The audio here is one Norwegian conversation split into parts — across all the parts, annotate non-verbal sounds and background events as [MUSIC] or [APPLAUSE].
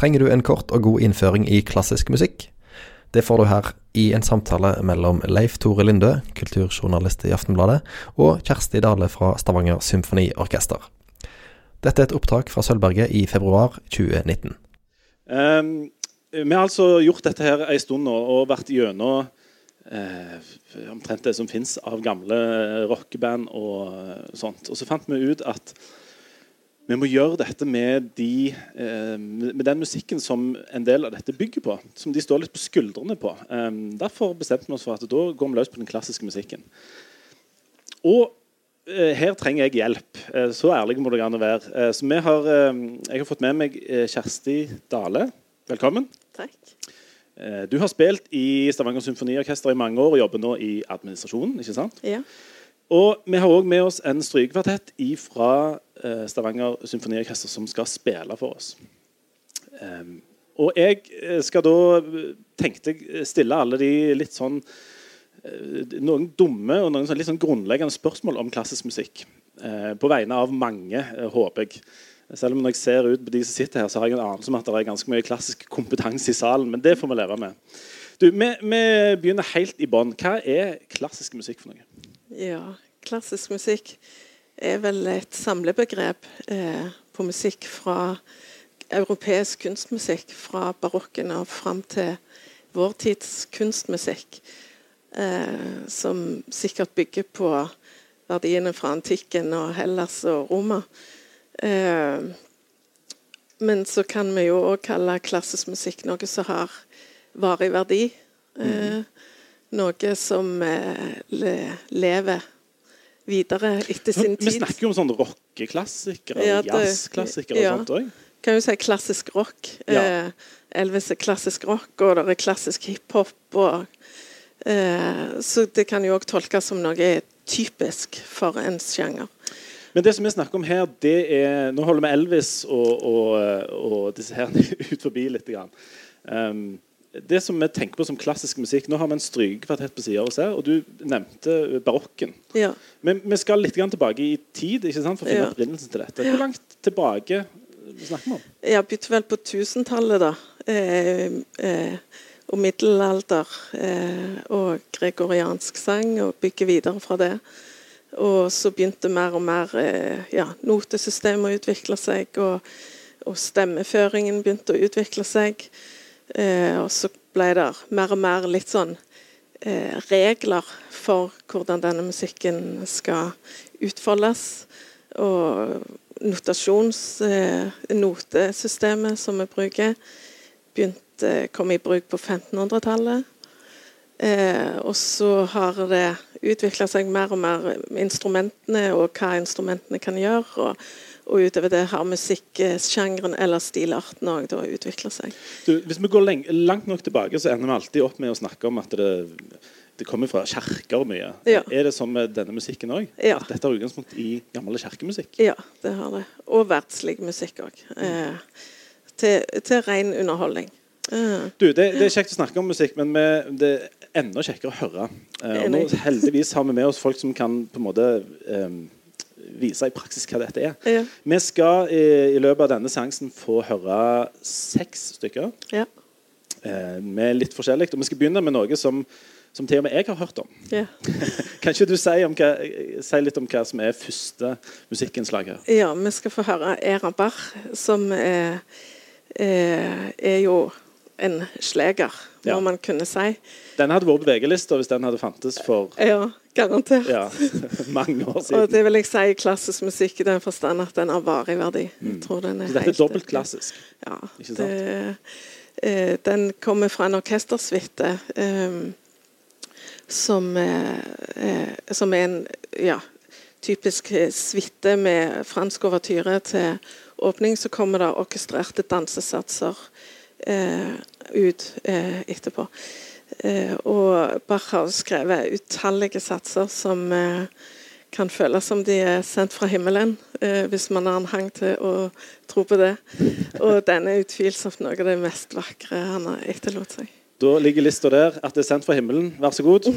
Trenger du en kort og god innføring i klassisk musikk? Det får du her i en samtale mellom Leif Tore Lindø, kulturjournalist i Aftenbladet, og Kjersti Dale fra Stavanger Symfoniorkester. Dette er et opptak fra Sølvberget i februar 2019. Um, vi har altså gjort dette her en stund nå og vært gjennom eh, omtrent det som fins av gamle rockeband og sånt. Og så fant vi ut at vi må gjøre dette med, de, eh, med, den musikken som en del av dette bygger på. Som de står litt på skuldrene på. Eh, derfor bestemte vi oss for at da går vi løs på den klassiske musikken. Og eh, her trenger jeg hjelp. så ærlig må det gjerne være. så har, jeg har fått med meg Kjersti Dale. Velkommen. Takk. Du har spilt i Stavanger Symfoniorkester i mange år og jobber nå i administrasjonen. ikke sant? Ja. Og vi har òg med oss en strykekvartett fra eh, Stavanger Symfoniorkester som skal spille for oss. Um, og jeg eh, skal da tenkte stille alle de litt sånn eh, Noen dumme og noen sånn litt sånn grunnleggende spørsmål om klassisk musikk. Eh, på vegne av mange, eh, håper jeg. Selv om når jeg ser ut på de som sitter her, så har jeg en anelse om at det er ganske mye klassisk kompetanse i salen. Men det får vi leve med. Du, vi, vi begynner helt i bånn. Hva er klassisk musikk for noe? Ja, klassisk musikk er vel et samlebegrep eh, på musikk fra europeisk kunstmusikk fra barokken og fram til vår tids kunstmusikk. Eh, som sikkert bygger på verdiene fra antikken og Hellas og Roma. Eh, men så kan vi jo òg kalle klassisk musikk noe som har varig verdi. Mm noe som eh, lever videre etter sin tid. Vi snakker jo om sånne rockeklassikere ja, jazzklassikere ja. og sånt òg. Kan jo si klassisk rock. Ja. Eh, Elvis er klassisk rock, og det er klassisk hiphop. Eh, så det kan jo òg tolkes som noe typisk for ens sjanger. Men det som vi snakker om her, det er Nå holder vi Elvis og, og, og disse her [LAUGHS] ut forbi litt. Um, det som vi tenker på som klassisk musikk Nå har vi en strykekvartett på sida oss her, og du nevnte barokken. Ja. Men vi skal litt tilbake i tid sant, for å finne ja. opprinnelsen til dette. Hvor langt tilbake snakker vi om? Jeg begynte vel på 1000-tallet, da. Eh, eh, og middelalder. Eh, og gregoriansk sang, og bygge videre fra det. Og så begynte mer og mer eh, ja, notesystemet å utvikle seg, og, og stemmeføringen begynte å utvikle seg. Eh, og så ble det mer og mer litt sånn eh, regler for hvordan denne musikken skal utfoldes. Og. Eh, notesystemet som vi bruker, begynte kom i bruk på 1500-tallet. Eh, og så har det utvikla seg mer og mer instrumentene og hva instrumentene kan gjøre. og og utover det har musikksjangeren eller stilarten òg utvikla seg. Du, hvis vi går langt nok tilbake, så ender vi alltid opp med å snakke om at det, det kommer fra kjerker mye. Ja. Er det sånn med denne musikken òg? Ja. At dette har utgangspunkt i gammel kjerkemusikk? Ja, det har det. Og verdslig musikk òg. Eh, til, til ren underholdning. Uh. Du, det, det, er kjekt å snakke om musikk, men vi, det er enda kjekkere å høre. Uh, og nå Heldigvis har vi med oss folk som kan på en måte um, vise i praksis hva dette er. Ja. Vi skal i, i, løpet av denne seansen få høre seks stykker. Ja. Eh, med litt forskjellig. Og vi skal begynne med noe som, som til og med jeg har hørt om. Ja. [LAUGHS] kan ikke du si, hva, si, litt om hva som er første musikkinnslag her? Ja, vi skal få høre Era Barr, som er, er, er jo en sleger, må ja. man kunne si. Den hadde vært på VG-lista hvis den hadde fantes for Ja, garantert. Ja, [LAUGHS] mange år siden. Og det vil jeg si klassisk musikk i den forstand at den har varig verdi. Mm. Så dette er dobbelt klassisk? Ja. Det, eh, den kommer fra en orkestersuite eh, som, eh, som, er en ja, typisk suite med fransk overtyre til åpning. Så kommer det orkestrerte dansesatser eh, ut eh, etterpå. Eh, og Bach har skrevet utallige satser som eh, kan føles som de er sendt fra himmelen, eh, hvis man har en hang til å tro på det. Og den er utvilsomt noe av det mest vakre han har etterlot seg. Da ligger lista der, at det er sendt fra himmelen. Vær så god.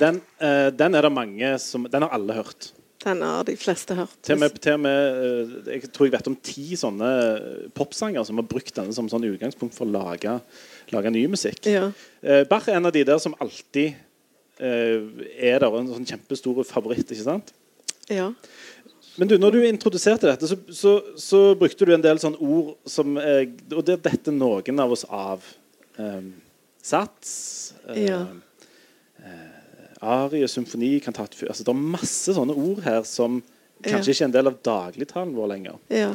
Den, eh, den er det mange som Den har alle hørt. Den har de fleste hørt. Til og med, til og med eh, Jeg tror jeg vet om ti sånne popsanger som har brukt denne som sånn utgangspunkt for å lage, lage ny musikk. Ja. Eh, Bach er en av de der som alltid eh, er der, en sånn kjempestor favoritt. ikke sant? ja. Men du, når du introduserte dette, så, så, så brukte du en del sånne ord som eh, Og det detter noen av oss av. Um, sats. eh, Ja. eh, arie, symfoni, kantat altså, Det er masse sånne ord her som kanskje Ja. ikke er en del av dagligtalen vår lenger. ja.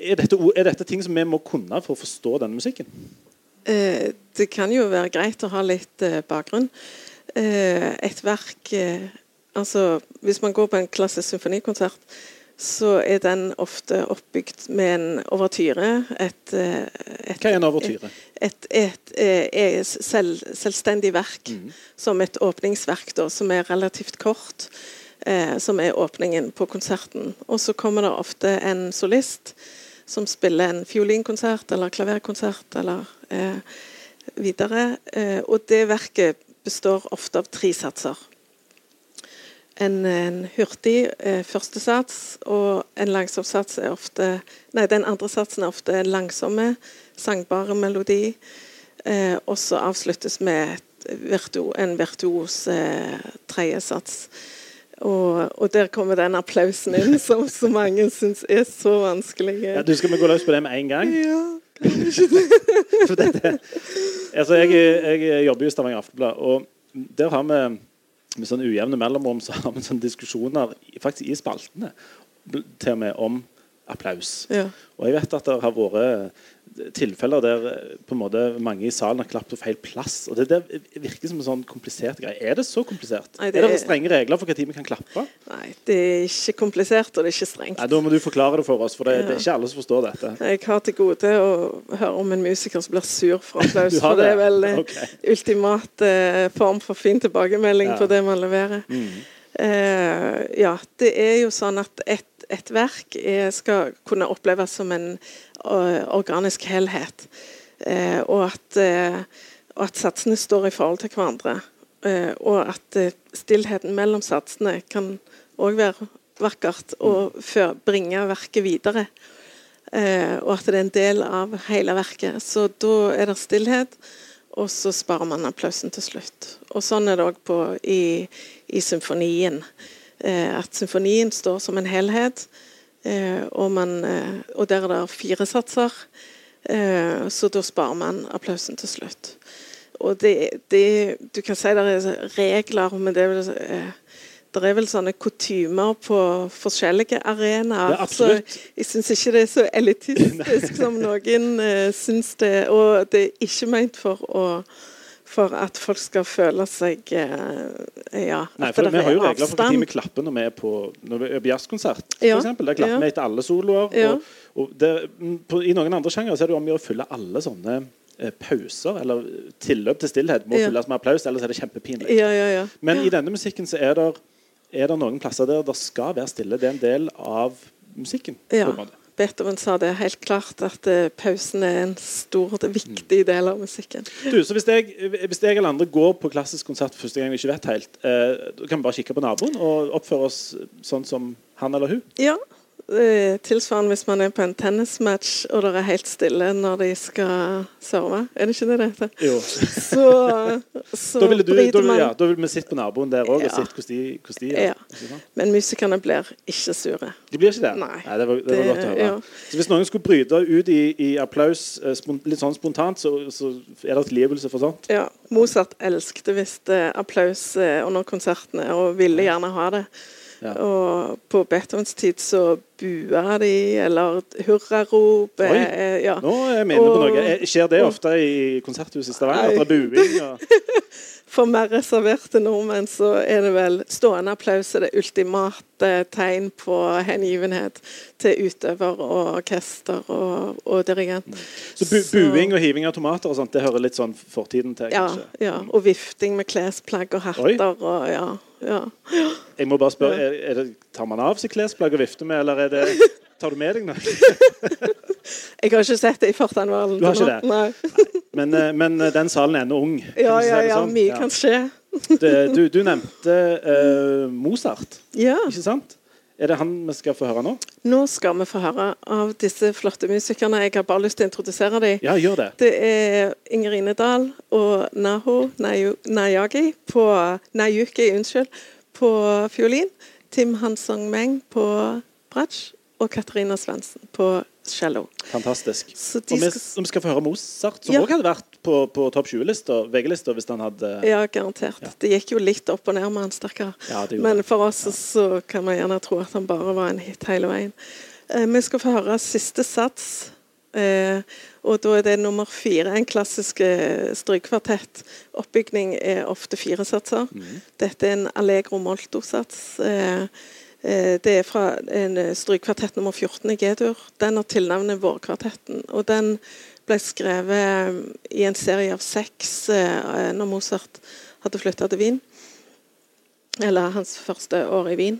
Er dette, ord- er dette ting som vi må kunne for å forstå denne musikken? Eh, det kan jo være greit å ha litt eh, bakgrunn. Eh, et verk eh, Altså, hvis man går på en klassisk symfonikonsert, så er den ofte oppbygd med en overtyre. Et, eh, et, Hva er en overtyre? et, et, et er selv, selvstendig verk, som et åpningsverk, da, som er relativt kort. Eh, som er åpningen på konserten. Og så kommer det ofte en solist som spiller en fiolinkonsert eller klaverkonsert eller eh, videre. Eh, og det verket består ofte av tre satser. En, en hurtig eh, første sats og en langsom sats er ofte Nei, den andre satsen er ofte en langsomme, sangbare melodi. Eh, og så avsluttes med virtu, en virtuos eh, tredje sats. Og, og der kommer den applausen inn [LAUGHS] som så mange syns er så vanskelig. Ja, du Skal vi gå løs på det med en gang? Ja, [LAUGHS] For dette, altså jeg, jeg jobber jo i Stavanger Aftenblad, og der har vi med sånn ujevne mellomrom så har vi sånne diskusjoner faktisk i spaltene til og med om applaus. ja. Og jeg vet at det har vært tilfeller der eh, på en måte mange i salen har klappet på feil plass. og Det det virker som en sånn komplisert greie. Er det så komplisert? Nei, det er det er- strenge regler for når vi kan klappe? Nei, det er ikke komplisert, og det er ikke strengt. Nei, Da må du forklare det for oss, for det, Ja. det er ikke alle som forstår dette. Jeg har til gode å høre om en musiker som blir sur for applaus. [LAUGHS] For det er det? vel okay. Ultimat eh, form for fin tilbakemelding Ja. på det man leverer. Mm. Eh, ja, det er jo sånn at et, et verk er, skal kunne oppleves som en eh, organisk helhet. Eh, og, at, eh, og at satsene står i forhold til hverandre. Eh, og at eh, stillheten mellom satsene kan òg være vakkert og før, bringe verket videre. Eh, og at det er en del av hele verket. Så da er det stillhet, og så sparer man applausen til slutt. Og sånn er det òg i, i symfonien. Eh, at symfonien står som en helhet, eh, og, man, eh, og der er det fire satser. Så da sparer man applausen til slutt. Og det, det Du kan si det er regler, men det er vel det er vel sånne kutymer på forskjellige arenaer. Så jeg syns ikke det er så elitistisk [LAUGHS] som noen uh, syns det. Og det er ikke meint for å for at folk skal føle seg eh, Ja. Nei, for Vi har jo er regler for når vi klapper når vi er på, når vi er på jazzkonsert. for Ja, eksempel. Der klapper ja. vi etter alle soloer. Ja. Og, og det, mm, på, I noen andre sjangere så er det om å fylle alle sånne eh, pauser eller tilløp til stillhet må Ja. fylles med applaus, ellers er det kjempepinlig. Ja, ja, ja. Men ja. i denne musikken så er det, er det noen plasser der det skal være stille. Det er en del av musikken. på Ja. en måte. Beethoven sa det helt klart, at eh, pausen er en stor, og viktig del av musikken. Du, så hvis jeg, hvis jeg eller andre går på klassisk konsert første gang vi ikke vet helt, eh, kan vi bare kikke på naboen og oppføre oss sånn som han eller hun. Ja. Eh, Tilsvarende hvis man er på en tennismatch og det er helt stille når de skal serve. Er det ikke det det heter? Jo. Så, [LAUGHS] så Da ville, du, da, man ja, da ville vi sett på naboen der òg Ja. og sett hvordan de, hvordan de Ja. Men musikerne blir ikke sure. De blir ikke det? Nei. det var, det var godt å høre. ja. Så Hvis noen skulle bryte ut i, i applaus eh, litt sånn spontant, så, så er det tilgivelse for sånt? Ja, Mozart elsket visst eh, applaus under konsertene og ville gjerne ha det. Ja. Og på Beethovens tid så bua de, eller hurrarop. Eh, ja. Nå er vi inne på noe. Skjer det og- ofte i konserthuset i Stavanger? At det er buing? Og... [LAUGHS] For mer reserverte nordmenn så er det vel stående applaus er det ultimate tegn på hengivenhet til utøver og orkester og, og dirigent. Så bu buing og hiving av tomater og sånt, det hører litt sånn fortiden til, Ja, kanskje? ja, og vifting med klesplagg og hatter og ja. Ja. Jeg må bare spørre, er, er det, Tar man av seg klesplagg og vifter med, eller er det Tar du med deg noe? [LAUGHS] Jeg har ikke sett det i fartanvalen. Du har ikke det? Men, eh, men eh, den salen er ennå ung. Ja, ja, ja, sånn? mye kan skje. Det, du, du nevnte uh, Mozart, Ja. ikke sant? Er det han vi skal få høre nå? Nå skal vi få høre av disse flotte musikerne. Jeg har bare lyst til å introdusere dem. Ja, gjør det. Det er Inger Ine Dahl og Naho Nayagi på Nayuki, unnskyld, på fiolin. Tim Hansong Meng på bratsj. Og Katarina Svendsen på cello. Fantastisk. Så de Og vi, skal- vi skal få høre Mozart, som Ja. hadde vært på, på topp 20-lista, VG-lista, hvis han hadde Ja, garantert. Det gikk jo litt opp og ned med han, stakkar. Ja, Men for oss så kan man gjerne tro at han bare var en hit hele veien. Eh, vi skal få høre siste sats. Eh, og da er det nummer fire. En klassisk eh, strykekvartett. Oppbygning er ofte fire satser. Mm. Dette er en allegro molto-sats. Eh, det er fra en eh, strykekvartett nummer 14 i G-dur. Den har tilnavnet Vårkvartetten. Og den ble skrevet eh, i en serie av seks eh, når Mozart hadde flytta til Wien. Eller hans første år i Wien.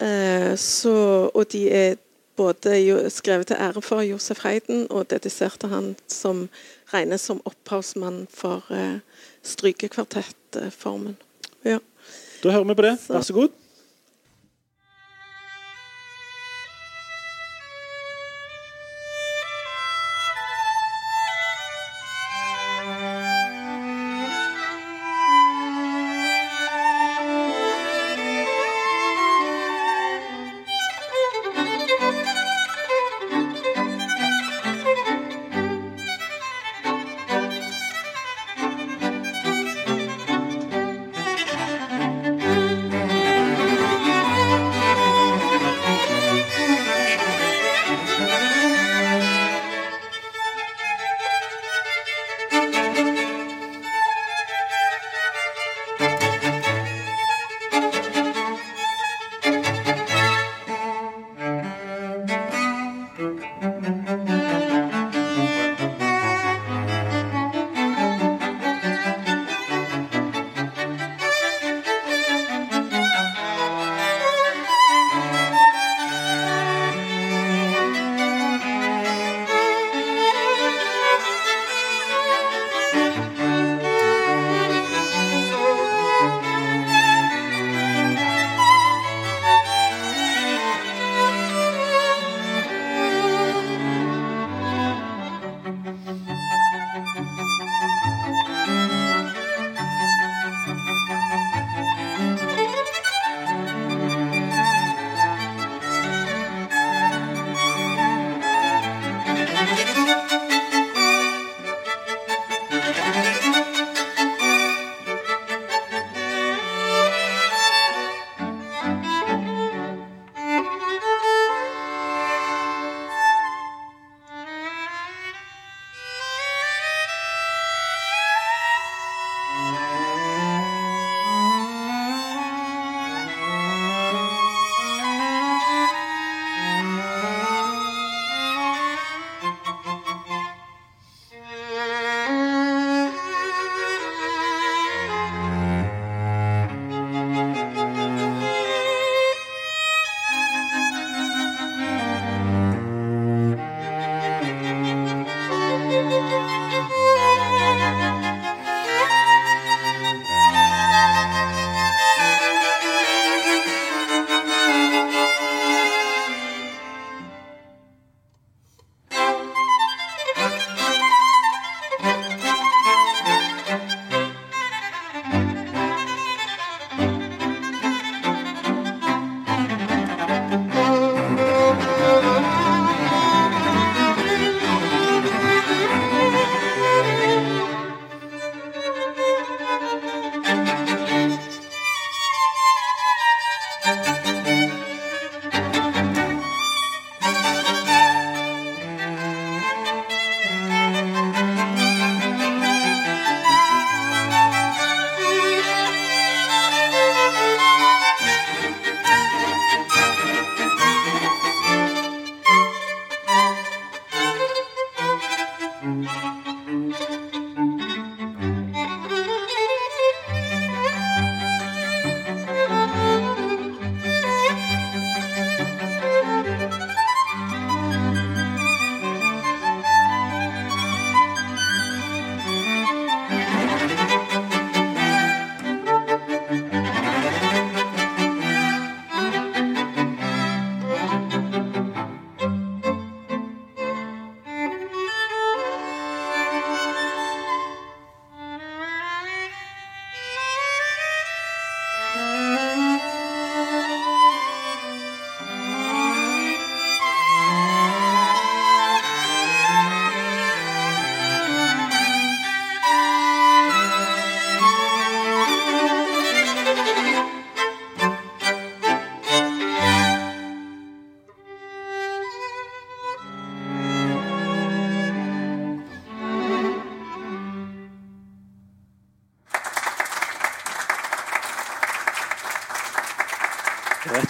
Eh, så, og de er både skrevet til ære for Josef Heiden, og dediserte han som regnes som opphavsmann for eh, strykekvartettformen. Ja. Da hører vi på det. Vær så god.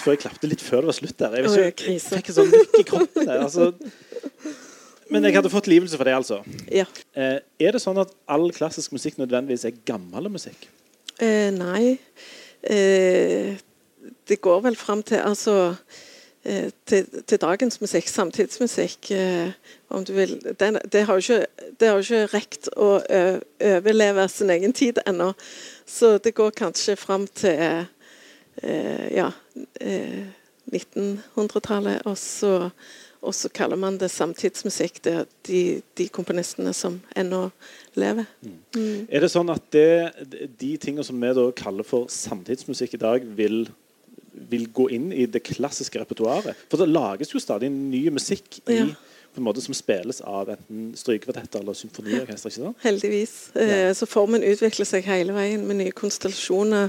For jeg klapte litt før det var slutt der. Jeg, ikke, jeg fikk en sånn mykk i kroppen der. Altså. Men jeg hadde fått livelse for det, altså. Ja. Eh, er det sånn at all klassisk musikk nødvendigvis er gammel musikk? Eh, nei. Eh, det går vel fram til altså eh, til, til dagens musikk, samtidsmusikk, eh, om du vil. Den, det har jo ikke, det har ikke rekt å ø, overleve sin egen tid ennå. Så det går kanskje fram til eh, ja, eh, 1900-tallet. Og så, og så kaller man det samtidsmusikk. Det er de, de komponistene som ennå lever. Mm. Er det sånn at det, de tingene som vi da kaller for samtidsmusikk i dag, vil, vil gå inn i det klassiske repertoaret? For det lages jo stadig ny musikk i, Ja. på en måte som spilles av enten strykekvartetter eller symfoniorkester. ikke sant? Heldigvis. Eh, så formen utvikler seg hele veien med nye konstellasjoner,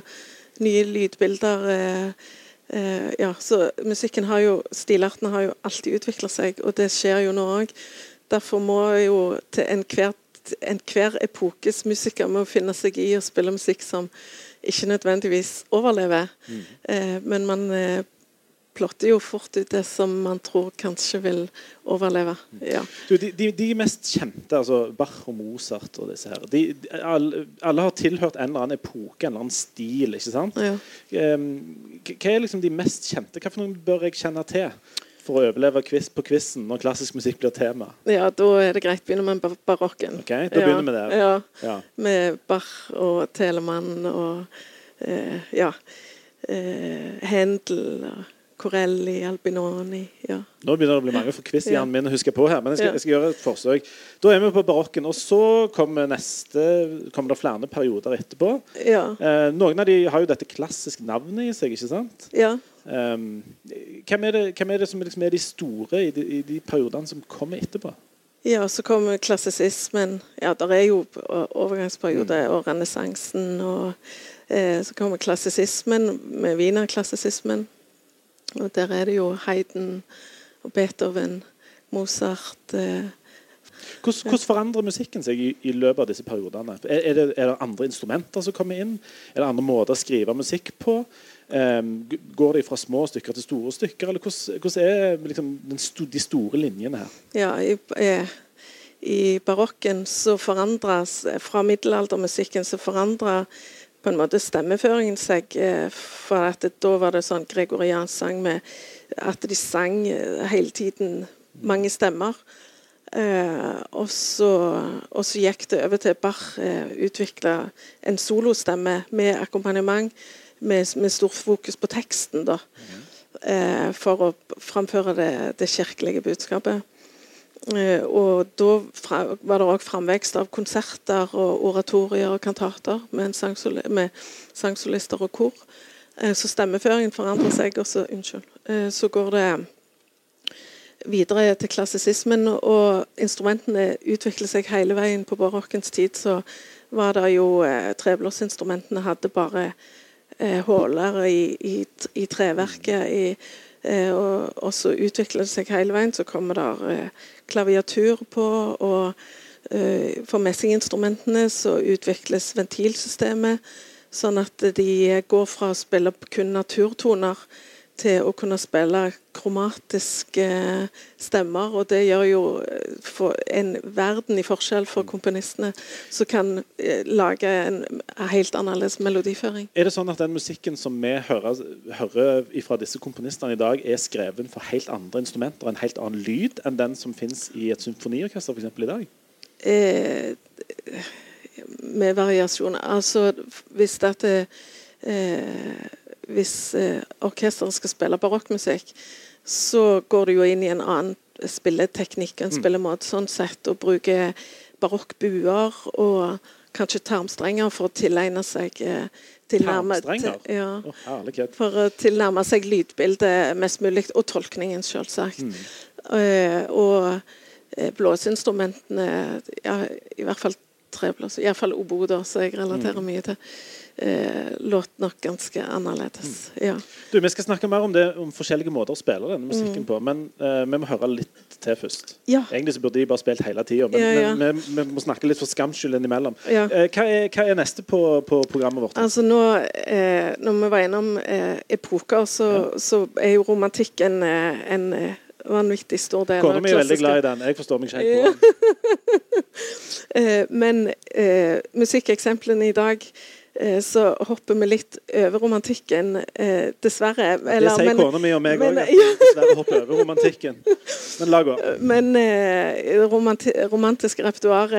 nye lydbilder. Eh, eh, ja, så musikken har jo, Stilartene har jo alltid utvikla seg, og det skjer jo nå òg. Derfor må jo til enhver en epokes musiker må finne seg i å spille musikk som ikke nødvendigvis overlever. Eh, men man eh, plotter jo fort ut det som man tror kanskje vil overleve. Ja. Du, de, de, de mest kjente, altså Bach og Mozart og disse her, de, de, alle, alle har tilhørt en eller annen epoke, en eller annen stil. ikke sant? Ja. Hva er liksom de mest kjente? Hva for noen bør jeg kjenne til for å overleve quiz på quizen når klassisk musikk blir tema? Ja, da er det greit Begynner med barokken. Ok, Da begynner vi der. Ja, Ja. med Bach og Telemann og eh, ja. Eh, Händel og Corelli, Albinoni. Ja. Nå begynner det å bli mange for quiz-hjernen min husker huske på her, men jeg skal, jeg skal gjøre et forsøk. Da er vi på barokken, og så kommer neste kommer det flere perioder etterpå. Ja. Eh, noen av de har jo dette klassiske navnet i seg, ikke sant? ja. Ehm, hvem, er det, hvem er det som liksom er de store i de, i de periodene som kommer etterpå? Ja, så kommer klassisismen. Ja, der er jo overgangsperioder mm. og renessansen. Og eh, så kommer klassisismen med wienerklassisismen. Og der er det jo Haydn og Beethoven, Mozart eh, Hvordan, hvordan forandrer musikken seg i, i løpet av disse periodene? Er, er, det, er det andre instrumenter som kommer inn? Er det andre måter å skrive musikk på? Um, går det fra små stykker til store stykker? Eller hvordan, hvordan er liksom, den sto, de store linjene her? Ja, i, eh, i barokken så forandres Fra middelaldermusikken så forandrer på en måte stemmeføringen seg. Eh, for at det, da var det sånn gregoriansk sang med at de sang eh, hele tiden mange stemmer. Eh, og, så, og så gikk det over til Bach eh, utvikla en solostemme med akkompagnement, med, med stort fokus på teksten, da. Eh, for å framføre det, det kirkelige budskapet. Eh, og da var det òg framvekst av konserter og oratorier og kantater med, en sangsoli med sangsolister og kor. Eh, så stemmeføringen forandrer seg, og så, unnskyld, eh, så går det videre til klassisismen, og instrumentene utvikler seg hele veien. På barokkens tid så var det jo Treblåsinstrumentene hadde bare eh, huller i, i, i treverket. I, og, og så utvikler det seg hele veien. Så kommer det klaviatur på. og eh, For messinginstrumentene så utvikles ventilsystemet, sånn at de går fra å spille kun naturtoner til å kunne spille kromatiske stemmer. Og det gjør jo eh, en verden i forskjell for komponistene, som kan eh, lage en helt annerledes melodiføring. Er det sånn at den musikken som vi hører, hører fra disse komponistene i dag, er skrevet for helt andre instrumenter en helt annen lyd enn den som finnes i et symfoniorkester eksempel, i dag? Eh, med variasjoner. Altså hvis dette eh, Hvis eh, orkesteret skal spille barokkmusikk, så går det jo inn i en annen spilleteknikk, en spillemåte, sånn sett, og bruker barokkbuer og kanskje tarmstrenger for å tilegne seg eh, tilnærme- Tarmstrenger? til- Ja. oh, herlighet. For å tilnærme seg lydbildet mest mulig, og tolkningen, selvsagt. Eh, og eh, blåseinstrumentene, ja, i hvert fall treblås. fall obo, da, som jeg relaterer mye til. Eh, låt nok ganske annerledes. Ja. Du, Vi skal snakke mer om det om forskjellige måter å spille denne musikken Mm. på, men eh, vi må høre litt til først. Ja. Egentlig så burde de bare spilt hele tida, men, Ja, men vi, vi må snakke litt for skams skyld innimellom. Ja. Eh, hva, er, hva er neste på, på programmet vårt? Altså nå, eh, Når vi var innom eh, epoker, så, så er jo romantikk en, eh, en vanvittig stor del Kona mi er veldig glad i den. Jeg forstår meg ikke helt på den. [LAUGHS] Men eh, musikkeksemplene i dag så hopper vi litt over romantikken, dessverre. dessverre. Det sier kona mi og meg òg, vi [LAUGHS] dessverre hopper over romantikken. Men la gå. men eh, romanti romantisk repertoar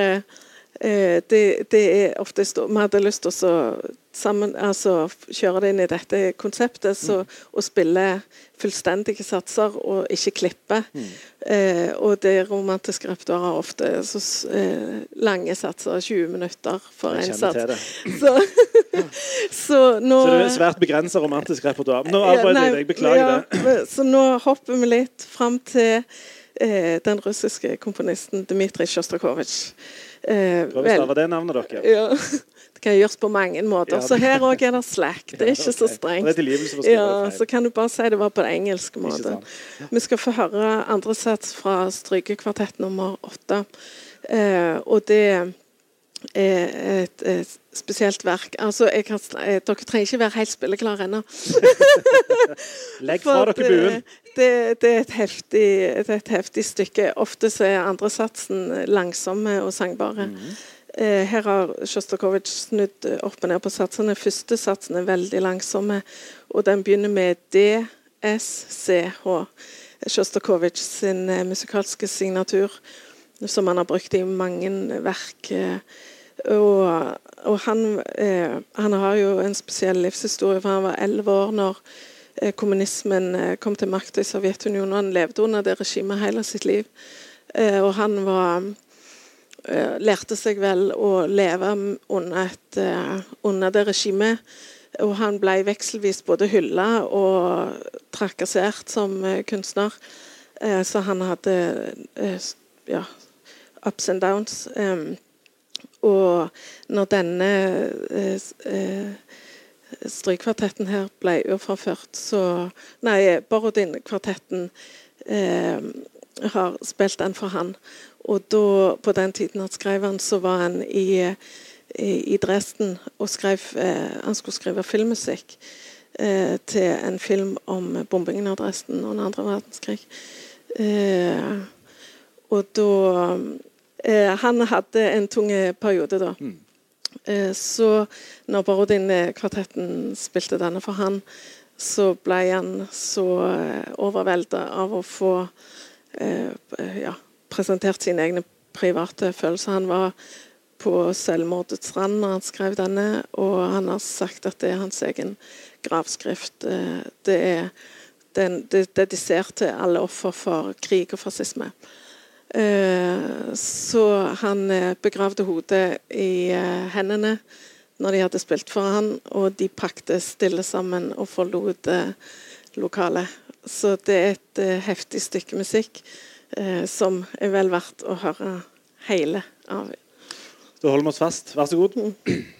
eh, det, det er ofte Vi hadde lyst til å sammen, altså, kjøre det inn i dette konseptet så, og spille fullstendige satser og ikke klippe. Eh, og det romantiske repertoaret har ofte så, eh, lange satser, 20 minutter for én en sats. [LAUGHS] Så, så nå Så det er svært begrensa romantisk repertoar. Nå arbeider jeg deg. Beklager ja, det. Så nå hopper vi litt fram til eh, den russiske komponisten Dmitrij Sjostakovitsj. Eh, Prøv å stave det navnet deres. ja, [LAUGHS] det kan gjøres på mange måter. Så her òg er det slack. Det er ikke så [LAUGHS] strengt. Ja, så kan du bare si det var på den engelske måten. Vi skal få høre andre sats fra strykekvartett nummer åtte. Eh, og det et, et spesielt verk. Altså, sn- eh, dere trenger ikke være helt spilleklare ennå. [LAUGHS] Legg fra dere buen. Det, det, er et heftig, det er et heftig stykke. Ofte så er andre satsen langsomme og sangbare. Mhm. Eh, her har Sjostakovitsj snudd eh, opp og ned på satsene. Første satsen er veldig langsomme, og den begynner med DSCH. Sjostakovitsj sin eh, musikalske signatur, som han har brukt i mange verk. Eh, og, og han, eh, han har jo en spesiell livshistorie, for han var elleve år når eh, kommunismen kom til makta i Sovjetunionen. Han levde under det regimet hele sitt liv. Og han var lærte seg vel å leve under, et, under det regimet. Og han ble vekselvis både hylla og trakassert som kunstner. Så han hadde ja, ups and downs. Um, og når denne uh, s- eh, strykvartetten her ble uforført, så Nei, Borodin-kvartetten eh, har spilt den for han. Og da, på den tiden han skrev han, så var han i, i, i Dresden og skrev eh, Han skulle skrive filmmusikk eh, til en film om bombingen av Dresden under andre verdenskrig. Eh, og da eh, Han hadde en tung periode da. Eh, så når Borodin-kvartetten spilte denne for han, så ble han så eh, overvelda av å få eh, ja, presentert sine egne private følelser. Han var på selvmordets rand når han skrev denne, og han har sagt at det er hans egen gravskrift. Eh, Det er det er dedisert til alle offer for krig og fascisme. Eh, så han eh, begravde hodet i eh, hendene når de hadde spilt for han, og de pakte stille sammen og forlot lokalet. Så det er et heftig stykke musikk som er vel verdt å høre hele av. Da holder vi oss fast. Vær så god.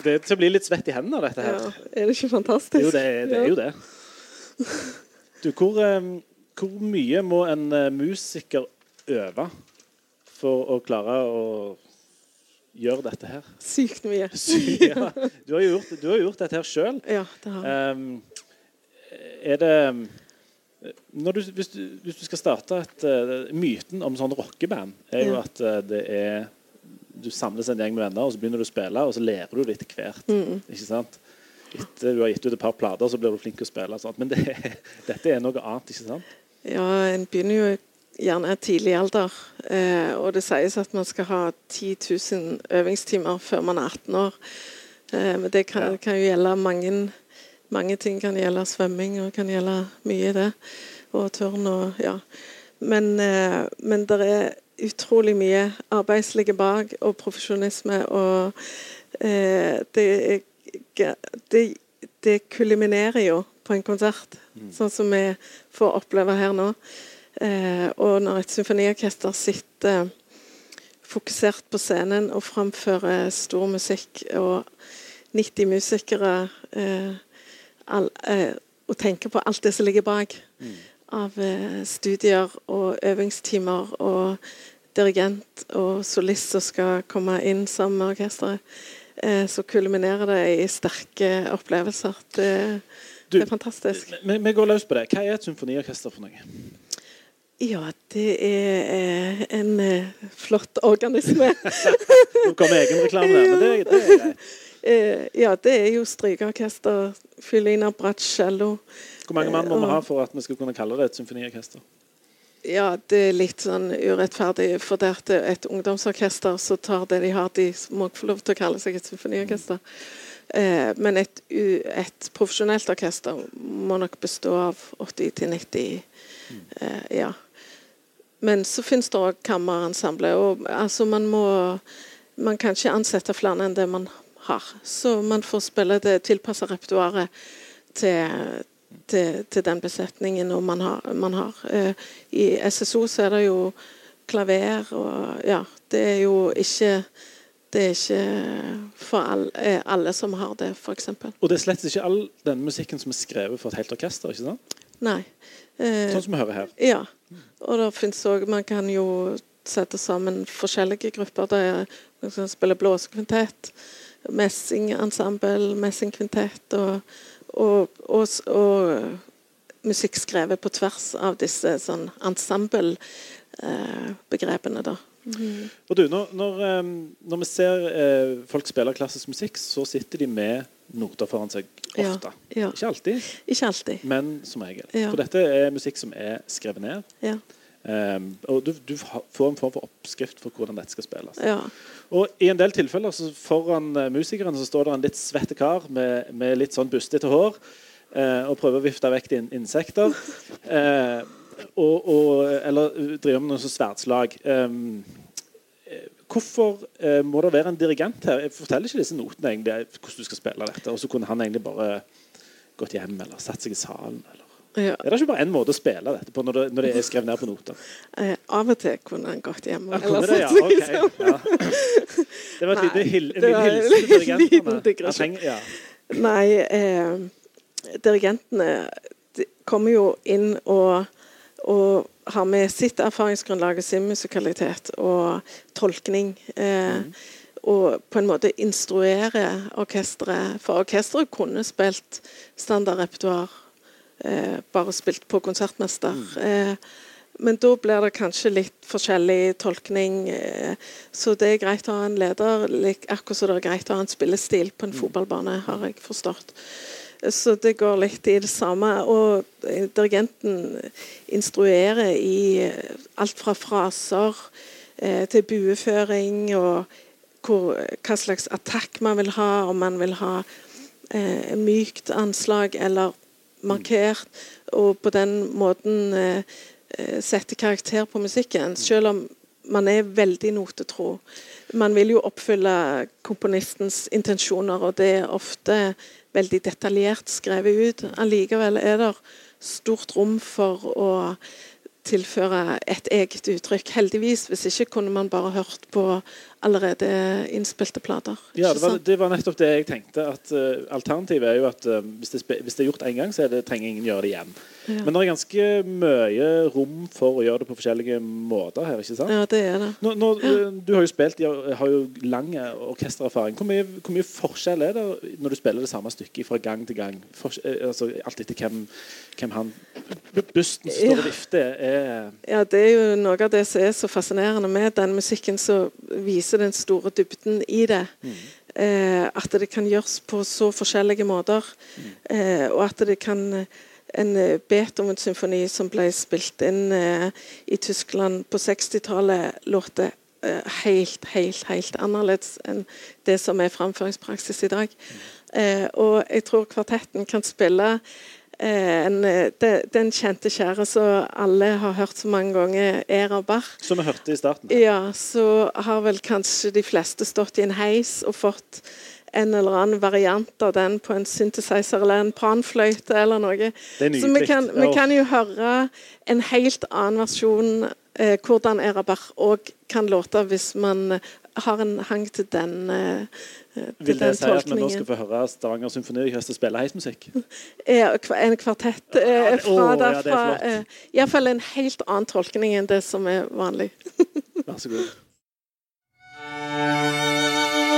Det, det til å bli litt svett i hendene, dette her. Ja, er det ikke fantastisk? Jo, det, er- det er jo det. Du, hvor, eh, hvor mye må en eh, musiker øve for å klare å gjøre dette her? Sykt mye. [LAUGHS] Ja, du har gjort, du har gjort dette her sjøl. Ja, det har jeg. Um, er det når du, hvis, du, hvis du skal starte et uh, Myten om sånn rockeband er jo Ja. at det er Du samles en gjeng med venner, og så begynner du å spille, og så lærer du det etter hvert. Mm. Ikke sant? Etter du har gitt ut et par plater, så blir du flink til å spille. sånt. Men det, [LAUGHS] dette er noe annet, ikke sant? Ja, en begynner jo gjerne tidlig alder. Eh, og det sies at man skal ha 10 000 øvingstimer før man er 18 år. Eh, men det kan, Ja. kan jo gjelde mange, mange ting. kan gjelde svømming og kan gjelde mye det. Og tørn og ja. Men, eh, men det er utrolig mye arbeid ligger bak, og profesjonisme. Og eh, det, det, det kulminerer jo på en konsert, sånn som vi får oppleve her nå. Eh, og når et symfoniorkester sitter fokusert på scenen og framfører stor musikk, og 90 musikere eh, all, eh, Og tenker på alt det som ligger bak av eh, studier og øvingstimer og dirigent og solist som skal komme inn sammen med orkesteret, eh, så kulminerer det i sterke opplevelser. Det, Du, det er fantastisk. Vi, går løs på det. Hva er et symfoniorkester for noe? Ja, det er eh, en flott organisme. [LAUGHS] Nå kommer egenreklame der, men det, det er greit. [LAUGHS] Ja, det er jo strykeorkester, fioliner, bratsj, cello. Hvor mange mann må vi Eh, ha for at vi skal kunne kalle det et symfoniorkester? Ja, det er litt sånn urettferdig, for det er et ungdomsorkester så tar det de har, de må ikke få lov til å kalle seg et symfoniorkester. Eh, men et, et profesjonelt orkester må nok bestå av 80-90 eh, Ja. Men så finnes det òg kammerensemble. Og altså, man må Man kan ikke ansette flere enn det man har. Så man får spille det tilpassa repertoaret til, til, til den besetningen man har. Man har. Eh, I SSO så er det jo klaver og Ja, det er jo ikke det er ikke for alle, eh, alle som har det, f.eks. Og det er slett ikke all den musikken som er skrevet for et helt orkester. ikke sant? Nei. Eh, Sånn som vi hører her. Ja. Og det finnes òg Man kan jo sette sammen forskjellige grupper. Det er man kan spille blåsekvintett, messingensemble, messingkvintett og, og, og, og musikk skrevet på tvers av disse sånn ensemble-begrepene, da. Og du, når, når, når vi ser eh, folk spille klassisk musikk, så sitter de med noter foran seg Ja, ofte. ja. Ikke alltid, Ikke alltid. men som regel. Ja. For dette er musikk som er skrevet ned. Um, og du, du får en form for oppskrift for hvordan dette skal spilles. ja. Og I en del tilfeller så foran eh, musikeren så står det en litt svette kar med, med litt sånn bustete hår uh, og prøver å vifte vekk in insekter. Uh, [LAUGHS] og, og, eller driver med noe sånt sverdslag. Um, hvorfor uh, må det være en dirigent her? Jeg forteller ikke disse notene egentlig hvordan du skal spille dette, og så kunne han egentlig bare gått hjem eller satt seg i salen. Eller. Ja. Er det ikke bare én måte å spille dette på når det, når det er skrevet ned på noter? Eh, av og til kunne han gått hjem. Og- kunne det, ja. satt seg i Ok, sammen. ja. Det var et lite en en hilsen til dirigentene. trenger- Ja. Nei, eh, dirigentene kommer jo inn og, og har med sitt erfaringsgrunnlag og sin musikalitet og tolkning. Eh, Og på en måte instruere orkesteret. For orkesteret kunne spilt standardrepertoar, bare spilt på konsertmester. Eh, men da blir det kanskje litt forskjellig tolkning. Eh, så det er greit å ha en leder, akkurat som det er greit å ha en spillestil på en fotballbane, har jeg forstått. Så det går litt i det samme. Og eh, dirigenten instruerer i eh, alt fra fraser eh, til bueføring og hvor, hva slags attakk man vil ha, om man vil ha eh, mykt anslag eller markert, og på den måten eh, eh, sette karakter på musikken, selv om man er veldig notetro. Man vil jo oppfylle komponistens intensjoner, og det er ofte veldig detaljert skrevet ut. Allikevel er det stort rom for å tilføre et eget uttrykk. Heldigvis. Hvis ikke kunne man bare hørt på allerede innspilte plater. Ja, det var, det var nettopp det jeg tenkte. at uh, Alternativet er jo at uh, hvis, det, hvis det er gjort én gang, så er det, trenger ingen gjøre det igjen. Ja. Men det er ganske mye rom for å gjøre det på forskjellige måter her. ikke sant? ja, det er det. Nå, nå, uh, du har jo spilt, har jo lang orkestererfaring. Hvor mye, hvor mye forskjell er det når du spiller det samme stykket fra gang til gang? For, eh, altså, alt etter hvem, hvem han Busten som står og vifter, er Ja, det er jo noe av det som er så fascinerende med den musikken, som viser den store dybden i det. Eh, at det kan gjøres på så forskjellige måter. Eh, og at det kan En eh, Beethoven-symfoni som ble spilt inn eh, i Tyskland på 60-tallet, låter eh, helt, helt, helt annerledes enn det som er framføringspraksis i dag. Og jeg tror kvartetten kan spille en, den kjente kjære som alle har hørt så mange ganger, Era Bach. Som vi hørte i starten. Ja, så har vel kanskje de fleste stått i en heis og fått en eller annen variant av den på en synthesizer eller en panfløyte eller noe. Så vi kan, vi kan jo høre en helt annen versjon eh, hvordan Erabach òg kan låte hvis man eh, har en hang til den, eh, eh, til Vil det si at vi nå skal få høre Stavanger Symfoniorkester spille heismusikk? Kva- en kvartett eh, fra er derfra. Ja, Eh, Iallfall en helt annen tolkning enn det som er vanlig. Vær så god. [LAUGHS]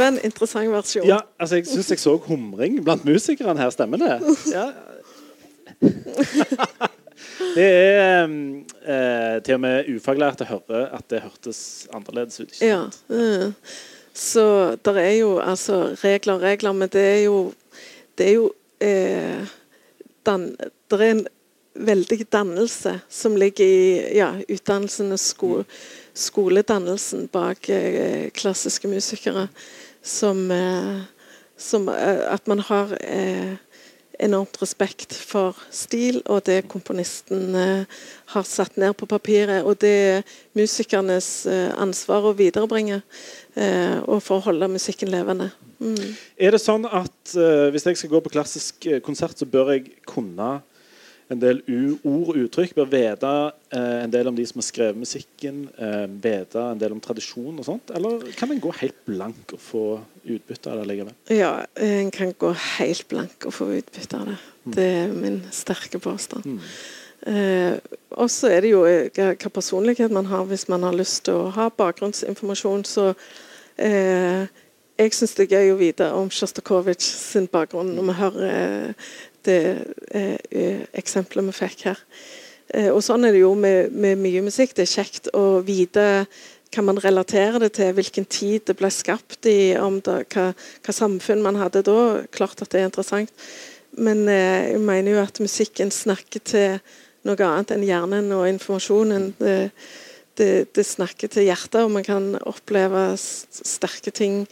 var en interessant versjon. Ja, altså Jeg syns jeg så humring blant musikerne her. Stemmer det? Ja. [LAUGHS] Det er um, eh, til og med ufaglærte hører at det hørtes annerledes ut. Ja. eh, Så det er jo altså regler og regler, men det er jo Det er jo eh, dan, Det er en veldig dannelse som ligger i ja, utdannelsen og sko, skoledannelsen bak eh, klassiske musikere. Som, eh, som eh, At man har eh, enormt respekt for stil og det komponisten har satt ned på papiret. Og det er musikernes ansvar å viderebringe og for å holde musikken levende. Mm. Er det sånn at hvis jeg skal gå på klassisk konsert, så bør jeg kunne en del ord og uttrykk? Bør vite eh, en del om de som har skrevet musikken? Eh, vite en del om tradisjon og sånt? Eller kan en gå helt blank og få utbytte av det likevel? Ja, en kan gå helt blank og få utbytte av det. Det er min sterke påstand. Mm. Eh, og så er det jo eh, hva hva personlighet man har hvis man har lyst til å ha bakgrunnsinformasjon. Så eh, jeg syns det er gøy å vite om Sjostakovitsj sin bakgrunn når vi hører eh, det eh, eh, eksempelet vi fikk her. Eh, og sånn er det jo med, med mye musikk. Det er kjekt å vite hva man relaterer det til, hvilken tid det ble skapt i, om det, hva, hva samfunn man hadde da. Klart at det er interessant. Men eh, jeg mener jo at musikken snakker til noe annet enn hjernen og informasjonen. Det, det, det snakker til hjertet, og man kan oppleve sterke ting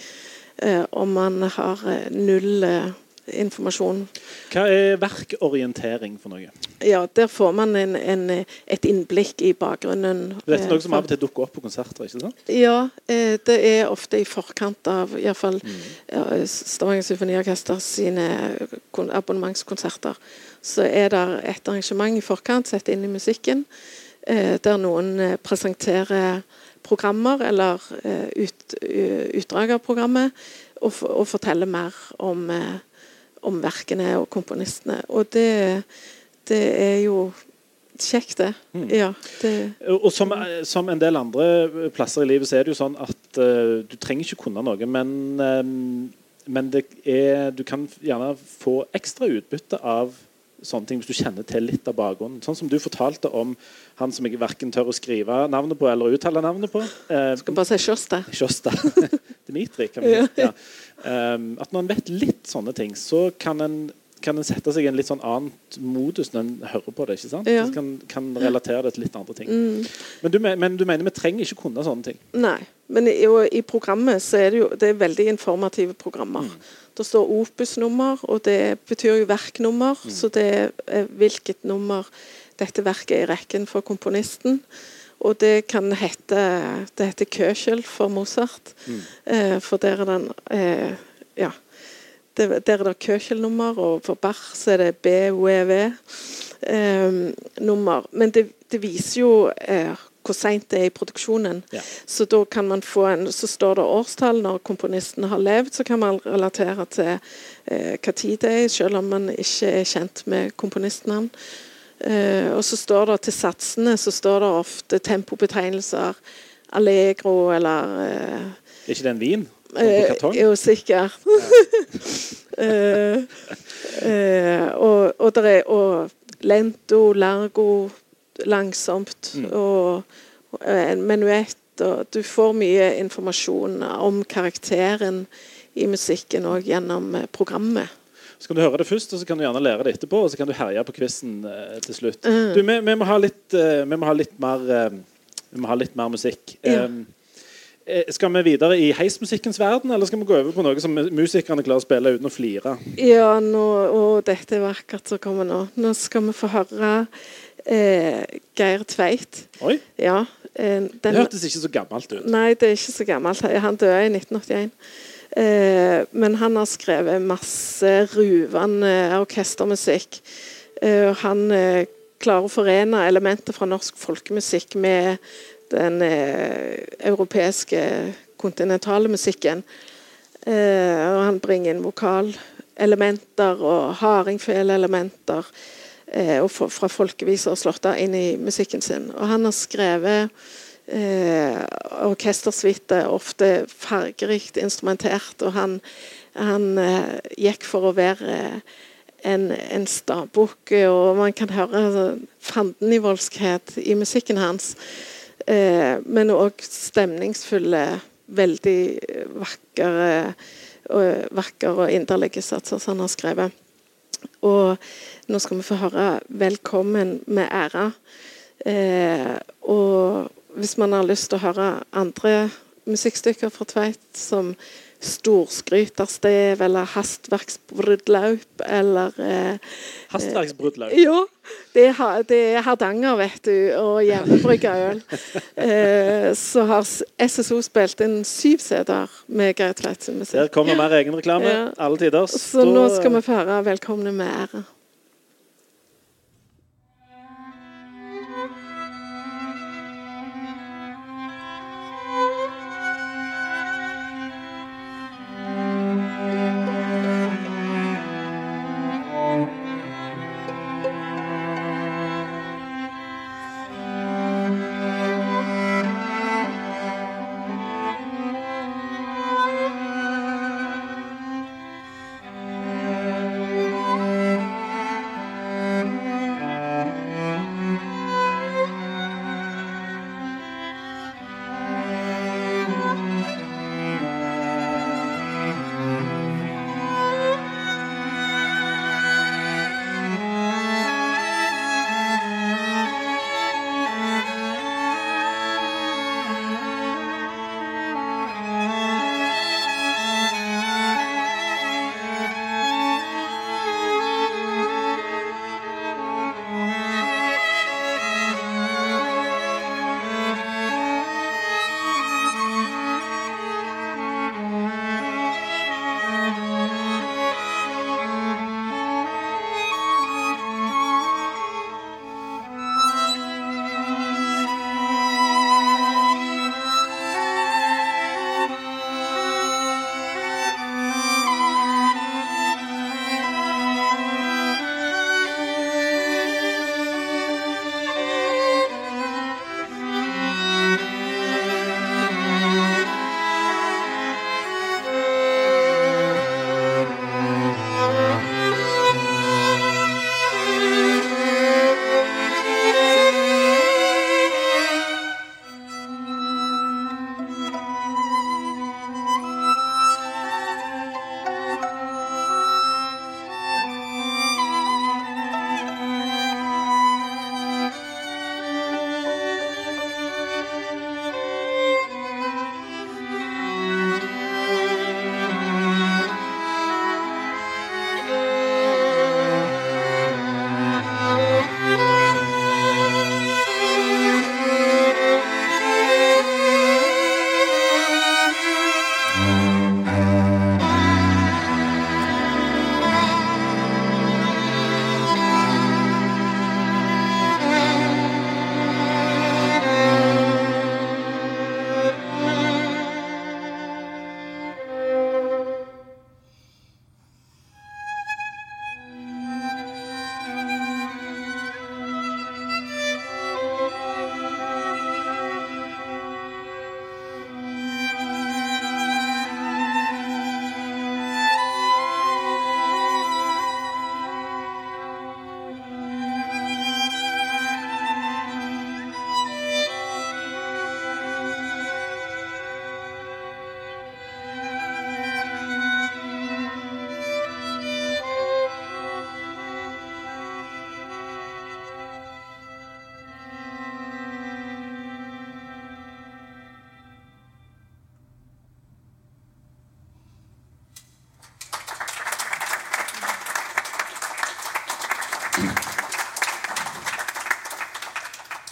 eh, om man har eh, null eh, informasjon. Hva er verkorientering for noe? Ja, der får man en, en, et innblikk i bakgrunnen. Dette er eh, noe som av og til dukker opp på konserter? ikke sant? Ja, eh, det er ofte i forkant av i hvert fall ja, Stavanger Symfoniorkester sine abonnementskonserter. Så er det et arrangement i forkant satt inn i musikken, eh, der noen eh, presenterer programmer eller eh, ut, utdrag av programmet, og, og forteller mer om, eh, om verkene og komponistene. Og det, det er jo kjekt, det. Ja. Det, Og som, som en del andre plasser i livet så er det jo sånn at uh, du trenger ikke kunne noe, men, eh, men det er, du kan gjerne få ekstra utbytte av sånne ting hvis du kjenner til litt av bakgrunnen. Sånn som du fortalte om han som jeg verken tør å skrive navnet på eller uttale navnet på. Eh, skal bare si Sjosta. Sjosta. [LAUGHS] Dmitri, kan vi si. Ja. Um, at når en vet litt sånne ting, så kan en, kan en sette seg i en litt sånn annen modus når en hører på det. ikke sant? Ja. Kan, kan relatere det til litt andre ting. Mm. Men, du, men du mener vi trenger ikke kunne sånne ting? Nei. Men i, i programmet så er det jo det er veldig informative programmer. Det står opusnummer, og det betyr jo verknummer. Så det er hvilket nummer dette verket er i rekken for komponisten. Og det kan hete Det heter Köchel for Mozart. Eh, for der er den eh, Ja. Der er det Köchel-nummer, og for Bach så er det BOEV-nummer. Men det, det viser jo eh, hvor seint det er i produksjonen. Ja. Så da kan man få en, så står det årstall når komponisten har levd, så kan man relatere til eh, hva tid det er, selv om man ikke er kjent med komponistnavn. Eh, og så står det til satsene så står det ofte tempobetegnelser, allegro eller eh, Er ikke det en vin? Eh, jo, sikkert. [LAUGHS] Eh, eh, og, og, det er, og lento, largo, langsomt Mm. og, og en menuett. Og du får mye informasjon om karakteren i musikken òg gjennom eh, programmet. Så kan du høre det først, og så kan du gjerne lære det etterpå. Og så kan du herje på quizen eh, til slutt. Mm. Du, vi, vi, må litt, eh, vi må ha litt mer eh, Vi må ha litt mer musikk. Ja. Eh, eh, skal vi videre i heismusikkens verden, eller skal vi gå over på noe som musikerne klarer å spille uten å flire? Ja, nå, og dette er vakkert som kommer nå. Nå skal vi få høre eh, Geir Tveit. Oi, Ja, den, det hørtes ikke så gammelt ut. Nei, det er ikke så gammelt. Han døde i 1981. Eh, men han har skrevet masse ruvende orkestermusikk. Eh, han eh, klarer å forene elementer fra norsk folkemusikk med den eh, europeiske kontinentale musikken. Eh, og han bringer inn vokalelementer og hardingfelelementer eh, fra folkeviser og slåtter inn i musikken sin. Og han har skrevet eh, orkestersuite, ofte fargerikt instrumentert, og han, han eh, gikk for å være en, en stabukk, og man kan høre sånn fandenivoldskhet i musikken hans. Eh, men òg stemningsfulle, veldig vakre og, vakker og inderlige satser som han har skrevet. Og nå skal vi få høre 'Velkommen med ære'. Eh, og hvis man har lyst til å høre andre musikkstykker fra Tveit, som 'Storskryterstev' eller 'Hastverksbrudlaup' eller eh, Hastverksbrudlaug. ja, det er, det er Hardanger, vet du, og hjemmebrygga øl. Eh, så har SSO spilt inn syv CD-er med Geir Tveit sin musikk. Der kommer mer egenreklame. Ja. Alle tider. Så nå skal vi få høre 'Velkomne med ære'.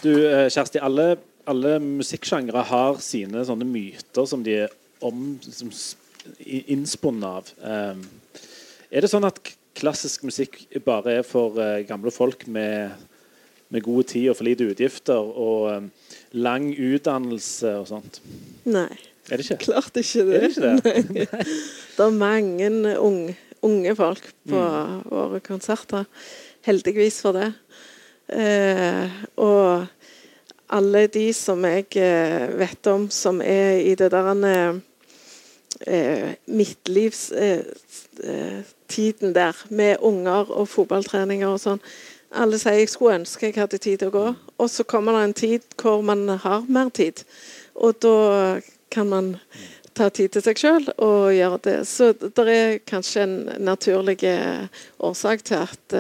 Du, eh, Kjersti, alle, alle musikksjangre har sine sånne myter som de er om, som innspunnet av. Um, er det sånn at klassisk musikk bare er for uh, gamle folk med, med god tid og for lite utgifter og um, lang utdannelse og sånt? Nei, Er det ikke? klart ikke det. Er det ikke det? [LAUGHS] Nei. Det er mange unge, unge folk på våre konserter. Heldigvis for det. Eh, og alle de som jeg eh, vet om som er i det der eh, eh, midtlivstiden eh, der, med unger og fotballtreninger og sånn. Alle sier jeg skulle ønske jeg hadde tid til å gå. Og så kommer det en tid hvor man har mer tid. Og da kan man ta tid til seg sjøl og gjøre det. Så det er kanskje en naturlig årsak til at,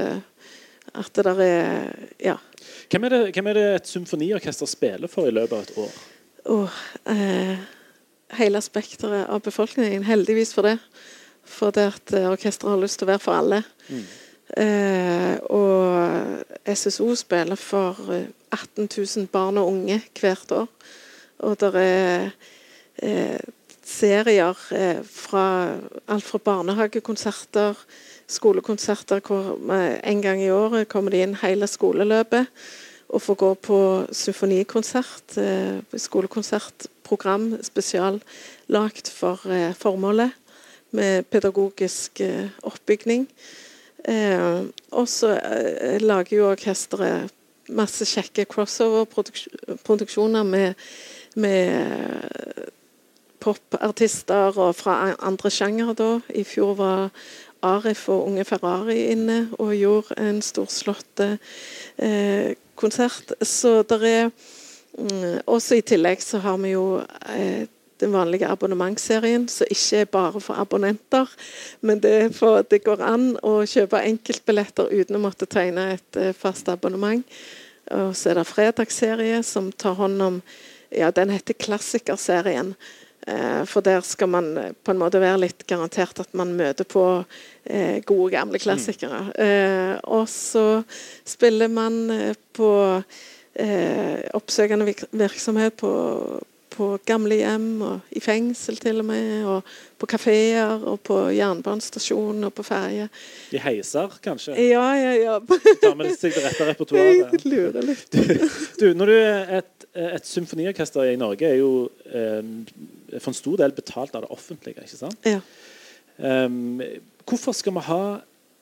at det der er Ja. Hvem er, det, hvem er det et symfoniorkester spiller for i løpet av et år? Oh, eh, hele spekteret av befolkningen. Heldigvis for det. For det at eh, orkesteret har lyst til å være for alle. Eh, og SSO spiller for eh, 18 000 barn og unge hvert år. Og det er eh, serier eh, fra alt fra barnehagekonserter, skolekonserter hvor eh, en gang i året kommer de inn hele skoleløpet og får gå på symfonikonsert, eh, skolekonsertprogram spesiallagt for eh, formålet, med pedagogisk oppbygning. Og så lager jo orkesteret masse kjekke crossover-produksjoner med, med popartister og fra andre sjangere da. I fjor var Arif og Unge Ferrari inne og gjorde en storslått eh, konsert. Så det er mm, Også i tillegg så har vi jo eh, den vanlige abonnementsserien, som ikke er bare for abonnenter. Men det, for, det går an å kjøpe enkeltbilletter uten å måtte tegne et eh, fast abonnement. Og så er det fredagsserie som tar hånd om Ja, den heter Klassikerserien. Eh, for der skal man eh, på en måte være litt garantert at man møter på eh, gode, gamle klassikere. Mm. og så spiller man på oppsøkende virksomhet på, på gamlehjem og i fengsel til og med, og på kafeer og på jernbanestasjon og på ferje. I heiser, kanskje? Ja, ja, ja. Tar med seg det rette repertoaret? [LAUGHS] Jeg lurer litt. Du, når du er et, et symfoniorkester i Norge, er jo eh, for en stor del betalt av det offentlige. ikke sant? Ja. Um, hvorfor skal vi ha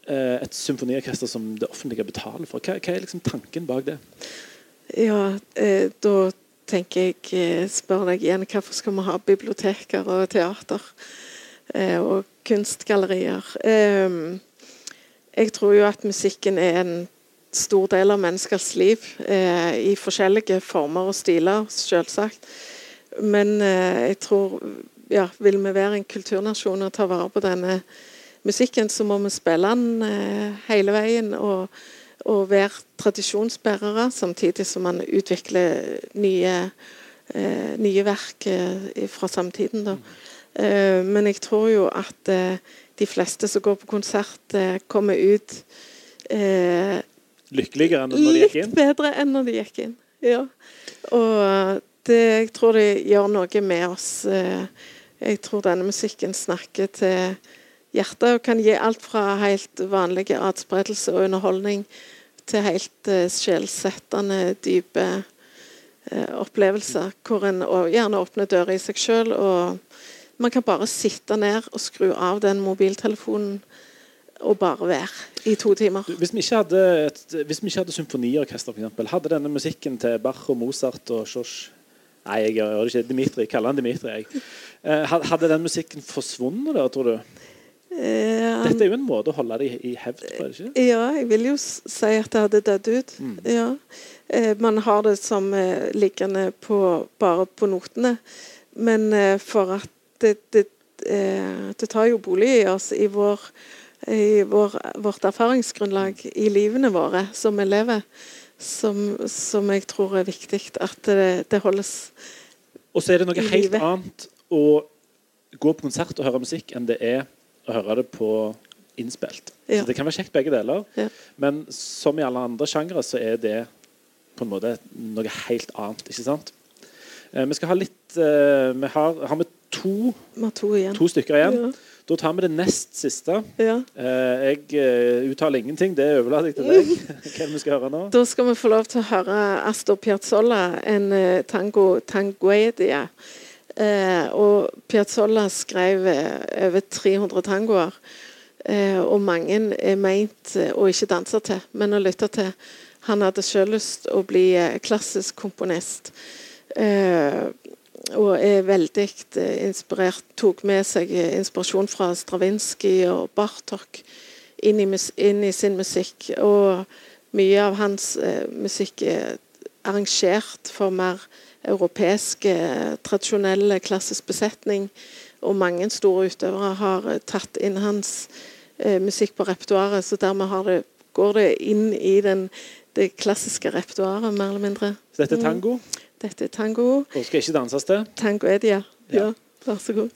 eh, et symfoniorkester som det offentlige betaler for? Hva, hva er liksom tanken bak det? Ja, eh, da tenker jeg eh, Spør deg igjen hvorfor skal vi ha biblioteker og teater eh, og kunstgallerier? Eh, jeg tror jo at musikken er en stor del av menneskers liv eh, i forskjellige former og stiler, selvsagt. Men eh, jeg tror ja, Vil vi være en kulturnasjon og ta vare på denne musikken, så må vi spille den eh, hele veien. og og være tradisjonsbærere, samtidig som man utvikler nye, eh, nye verk eh, fra samtiden. Da. Eh, men jeg tror jo at de fleste som går på konsert, kommer ut eh, Lykkeligere enn når de gikk inn? litt bedre enn når de gikk inn. Ja. Og det, jeg tror det gjør noe med oss. Eh, Jeg tror denne musikken snakker til hjertet og kan gi alt fra helt vanlige atspredelse og underholdning til helt eh, sjelsettende, dype eh, opplevelser. Hvor en gjerne åpner dører i seg sjøl, og man kan bare sitte ned og skru av den mobiltelefonen og bare være i to timer. Hvis vi ikke hadde, et, hvis vi ikke hadde symfoniorkester, eksempel, hadde denne musikken til Bach og Mozart og Sjosj Nei, jeg gjør det ikke. Dimitri. Jeg kaller han Dimitri. Jeg. Eh, Hadde den musikken forsvunnet, da, tror du? Um, Dette er jo en måte å holde det i, i hevd på, ikke? Ja, jeg vil jo si at det hadde dødd ut. Ja. Eh, man har det som eh, liggende på, bare på notene. Men eh, for at det, det, det tar jo bolig i oss, i, vår, i vår, vårt erfaringsgrunnlag i livene våre som vi lever, som, som jeg tror er viktig at det, det holdes Og så er det noe helt livet. annet å gå på konsert og høre musikk enn det er å høre det på innspilt. Ja. Så Det kan være kjekt begge deler, Ja. men som i alle andre sjangere så er det på en måte noe helt annet. ikke sant? Eh, vi skal ha litt eh, Vi har, har vi to, to igjen. to stykker igjen. Ja. Da tar vi det nest siste. Ja. Eh, jeg eh, uttaler ingenting. Det overlater jeg til deg. [LAUGHS] Hva vi skal høre nå? Da skal vi få lov til å høre Astor Piazzolla, en eh, tango tanguedia. Eh, og Piazzolla skrev eh, over 300 tangoer. Eh, og mange er meint å ikke danse til, men å lytte til. Han hadde selv lyst å bli klassisk komponist. Eh, og er veldig eh, inspirert. Tok med seg eh, inspirasjon fra Stravinskij og Bartok inn i, inn i sin musikk. Og mye av hans eh, musikk er arrangert for mer europeisk, tradisjonelle tradisjonell klassisk besetning. Og mange store utøvere har eh, tatt inn hans eh, musikk på repertoaret, så dermed har det, går det inn i den, det klassiske repertoaret, mer eller mindre. Så dette er tango, Dette er tango. og skal ikke danses til. Tango Edia. Ja. Ja, vær så god.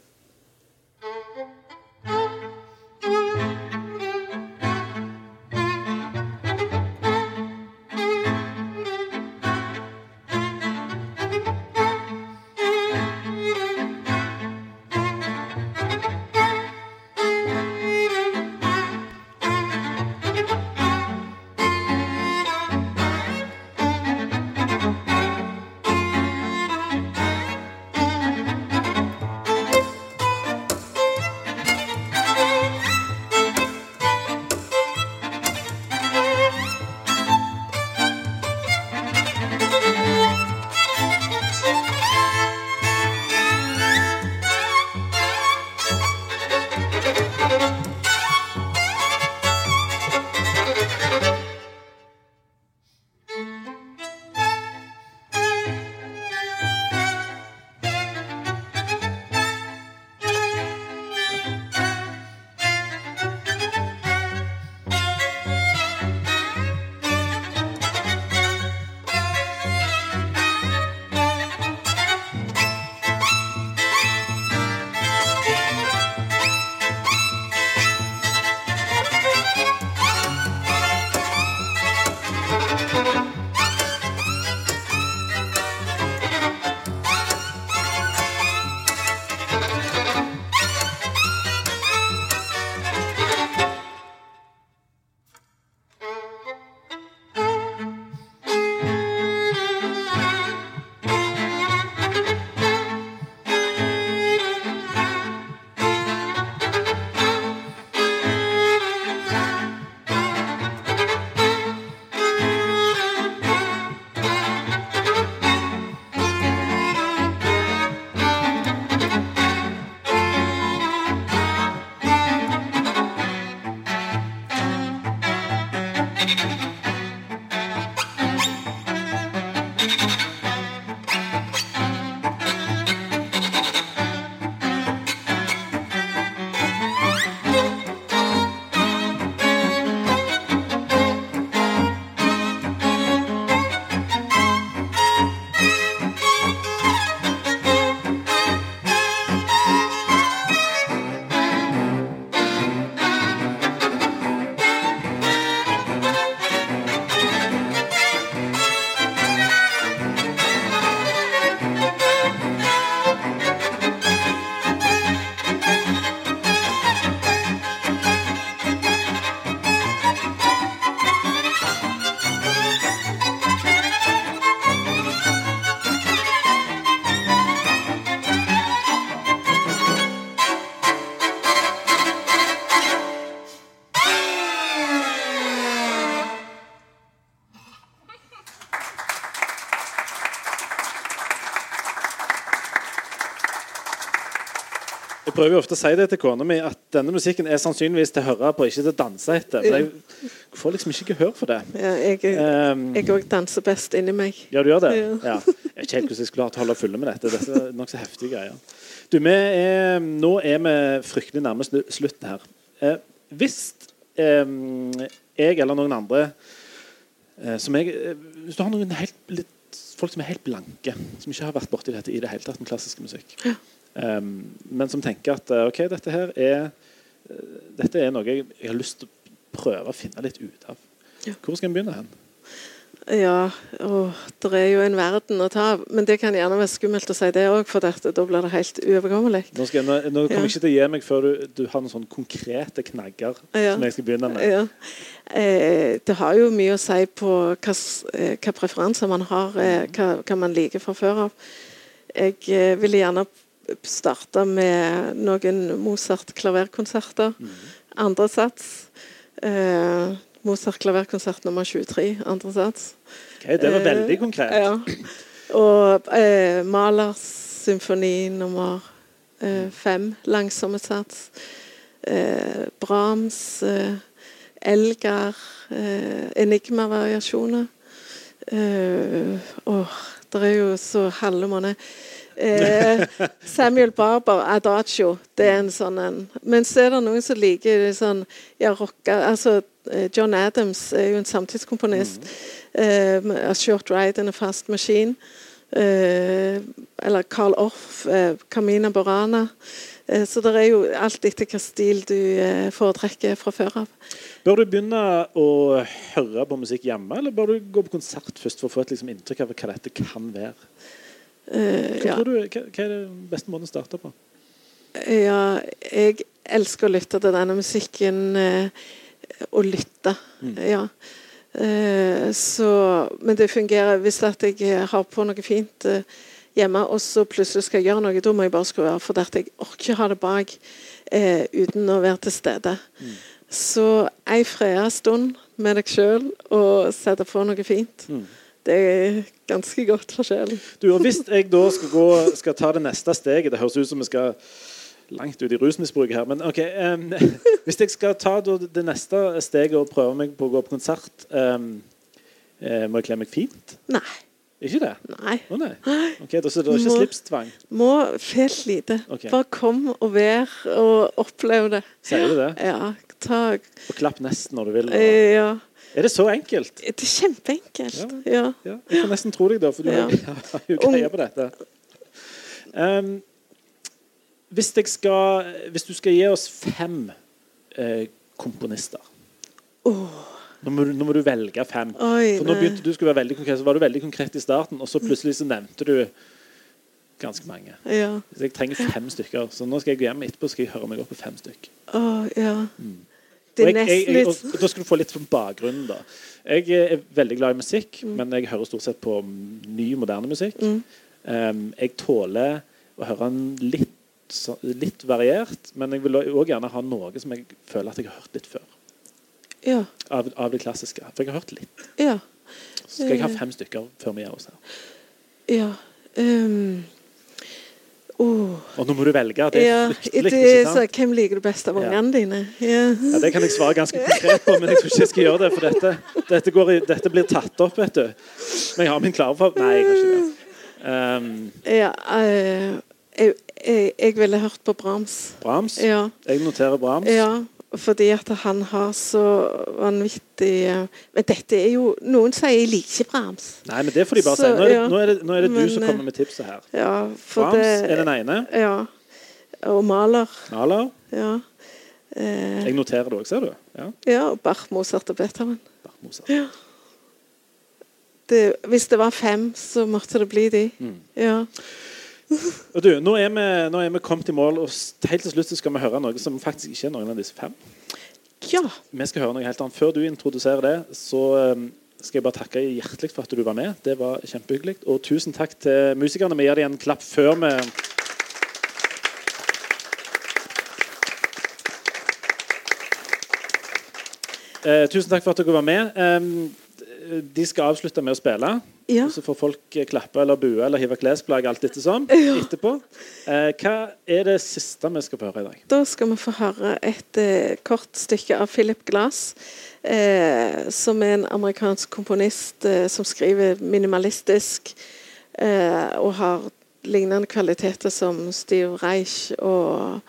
Prøver jo ofte å si det til kona mi at denne musikken er sannsynligvis til å høre på, ikke til å danse etter. Men jeg får liksom ikke gehør for det. Ja, jeg Um, danser best inni meg. Ja, du gjør det? Ja. Ja. Jeg vet ikke helt hvordan jeg skulle hatt holde fulle med dette. Dette er nokså heftige greier. Du, vi er, nå er vi fryktelig nærme slutten her. Eh, hvis eh, jeg eller noen andre eh, som jeg, eh, Hvis du har noen helt, litt, folk som er helt blanke, som ikke har vært borti dette i det hele tatt med klassisk musikk, eh, men som tenker at eh, OK, dette her er eh, dette er noe jeg, jeg har lyst til å prøve å finne litt ut av. Ja. Hvor skal en begynne hen? Ja, og det er jo en verden å ta av. Men det kan gjerne være skummelt å si det òg, for dette, da blir det helt uoverkommelig. Nå, skal, jeg- nå, nå kommer Ja. jeg ikke til å gi meg før du, du har noen sånne konkrete knagger Ja. som jeg skal begynne med. Ja. Eh, det har jo mye å si på hva, eh, hva preferanser man har, eh, hva, hva man liker fra før av. Jeg eh, ville gjerne starte med noen Mozart-klaverkonserter. Andre sats. Eh, Mozart klaverkonsert nummer 23, andre sats. Okay, det var Eh, veldig konkret. Ja. Og eh, Malers symfoni nummer eh, fem, langsomme sats. Eh, Brahms, eh, Elgar, eh, Enigma-variasjoner. Eh, åh, det er jo så halve måned. Eh, Samuel Barber, Adagio. Det er en sånn en. Men så er det noen som liker sånn ja, rocka altså, eh, John Adams er jo en samtidskomponist. Eh, med A Short Ride in a Fast Machine. Eh, eller Carl Orff, eh, Camina Borana. Eh, så det er jo alt etter hvilken stil du eh, foretrekker fra før av. Bør du begynne å høre på musikk hjemme, eller bør du gå på konsert først for å få et liksom, inntrykk av hva dette kan være? Eh, Hva, ja. tror du, hva, hva er den beste måten å starte på? Ja, jeg elsker å lytte til denne musikken. Eh, å lytte, ja. Eh, så, men det fungerer hvis at jeg har på noe fint hjemme, og så plutselig skal jeg gjøre noe. Da må jeg bare skru av, for at jeg orker ikke ha det bak eh, uten å være til stede. Så ei freda stund med deg sjøl og sette på noe fint. Det er ganske godt forskjell. Du, og Hvis jeg da skal, gå, skal ta det neste steget Det høres ut som vi skal langt ut i rusmisbruket her. Men ok, um, [LAUGHS] hvis jeg skal ta det neste steget og prøve meg på å gå på konsert, eh, må jeg kle meg fint? Nei. Ikke det? Nei. Oh, nei. Ok, Da er det ikke slipstvang? Må fælt lite. Okay. Bare kom og vær og opplev det. Sier du det? Ja, ta Og klapp nesten når du vil? Og... eh, Ja. Er det så enkelt? Det er kjempeenkelt. Ja. Ja, jeg kan nesten tro deg, da, for du Ja. har [LAUGHS] jo greie på dette. Um, hvis, skal, hvis du skal gi oss fem eh, komponister nå, må du, nå må du velge fem. Oi, For nå begynte du skulle være veldig konkret, så var du veldig konkret i starten, og så plutselig så nevnte du ganske mange. Ja. Så jeg trenger fem stykker, så nå skal jeg gå hjem etterpå skal jeg høre meg opp på fem stykker. Oh, ja. Mm. Det er nesten litt og, da skal du få litt bakgrunnen. da. Jeg er veldig glad i musikk, Mm. men jeg hører stort sett på ny, moderne musikk. Mm. Um, jeg tåler å høre den litt, så, litt variert, men jeg vil òg gjerne ha noe som jeg føler at jeg har hørt litt før. Ja. Av, av det klassiske. For jeg har hørt litt. Ja. Så skal jeg ha Eh. fem stykker før vi gjør oss her. ja. Um. Oh. Og nå må du velge. Det er Ja, fryktelig. det, ikke så, hvem liker du best av Ja. dine? Ja. Ja, det kan jeg svare ganske konkret på, men jeg tror ikke jeg skal gjøre det. For dette, dette, går i, dette blir tatt opp, vet du. Men jeg har min klare for Nei, jeg har ikke det. Um, ja uh, jeg, jeg, jeg ville hørt på Brahms. Brahms. Ja. Jeg noterer Brahms. Ja, fordi at han har så vanvittig eh, Men dette er jo Noen sier jeg liker ikke Brahms. Nei, men det får de bare si. Nå er det, ja. nå er det, nå er det du som eh, kommer med tipset her. Ja, Brahms det er den ene. Ja. Og Maler. Maler. Ja. Eh, Jeg noterer det òg, ser du. Ja. ja, og Bach, Mozart og Beethoven. Bach, Mozart. Ja. Det, hvis det var fem, så måtte det bli de. Mm. Ja. Og du, nå er, vi, nå er vi kommet i mål, og helt til slutt skal vi høre noe som faktisk ikke er noen av disse fem. ja. Vi skal høre noe helt annet. Før du introduserer det, så um, skal jeg bare takke hjertelig for at du var med. Det var kjempehyggelig. Og tusen takk til musikerne. Vi gir dem en klapp før vi Eh, tusen takk for at dere var med. Eh, de skal avslutte med å spille. Ja. Og så får folk eh, klappe eller bue eller hive klesplagg alt ettersom. Etterpå. Eh, hva er det siste vi skal få høre i dag? Da skal vi få høre et eh, kort stykke av Philip Glass, eh, som er en amerikansk komponist eh, som skriver minimalistisk eh, og har lignende kvaliteter som Steve Reich og,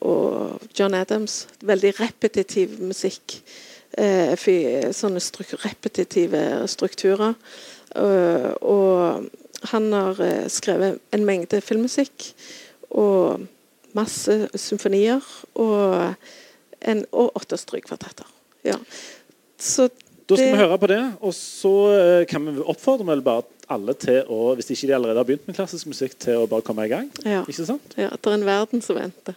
og John Adams. Veldig repetitiv musikk. Eh, sånne struk repetitive strukturer. Eh, og han har eh, skrevet en mengde filmmusikk. Og masse symfonier og, en, og åtte strykkvartetter. Ja. Så Da skal Det- vi høre på det, og så eh, kan vi oppfordre vel bare alle til å, hvis ikke de allerede har begynt med klassisk musikk, til å bare komme i gang. Ja. Ikke sant? ja, det er en verden som venter.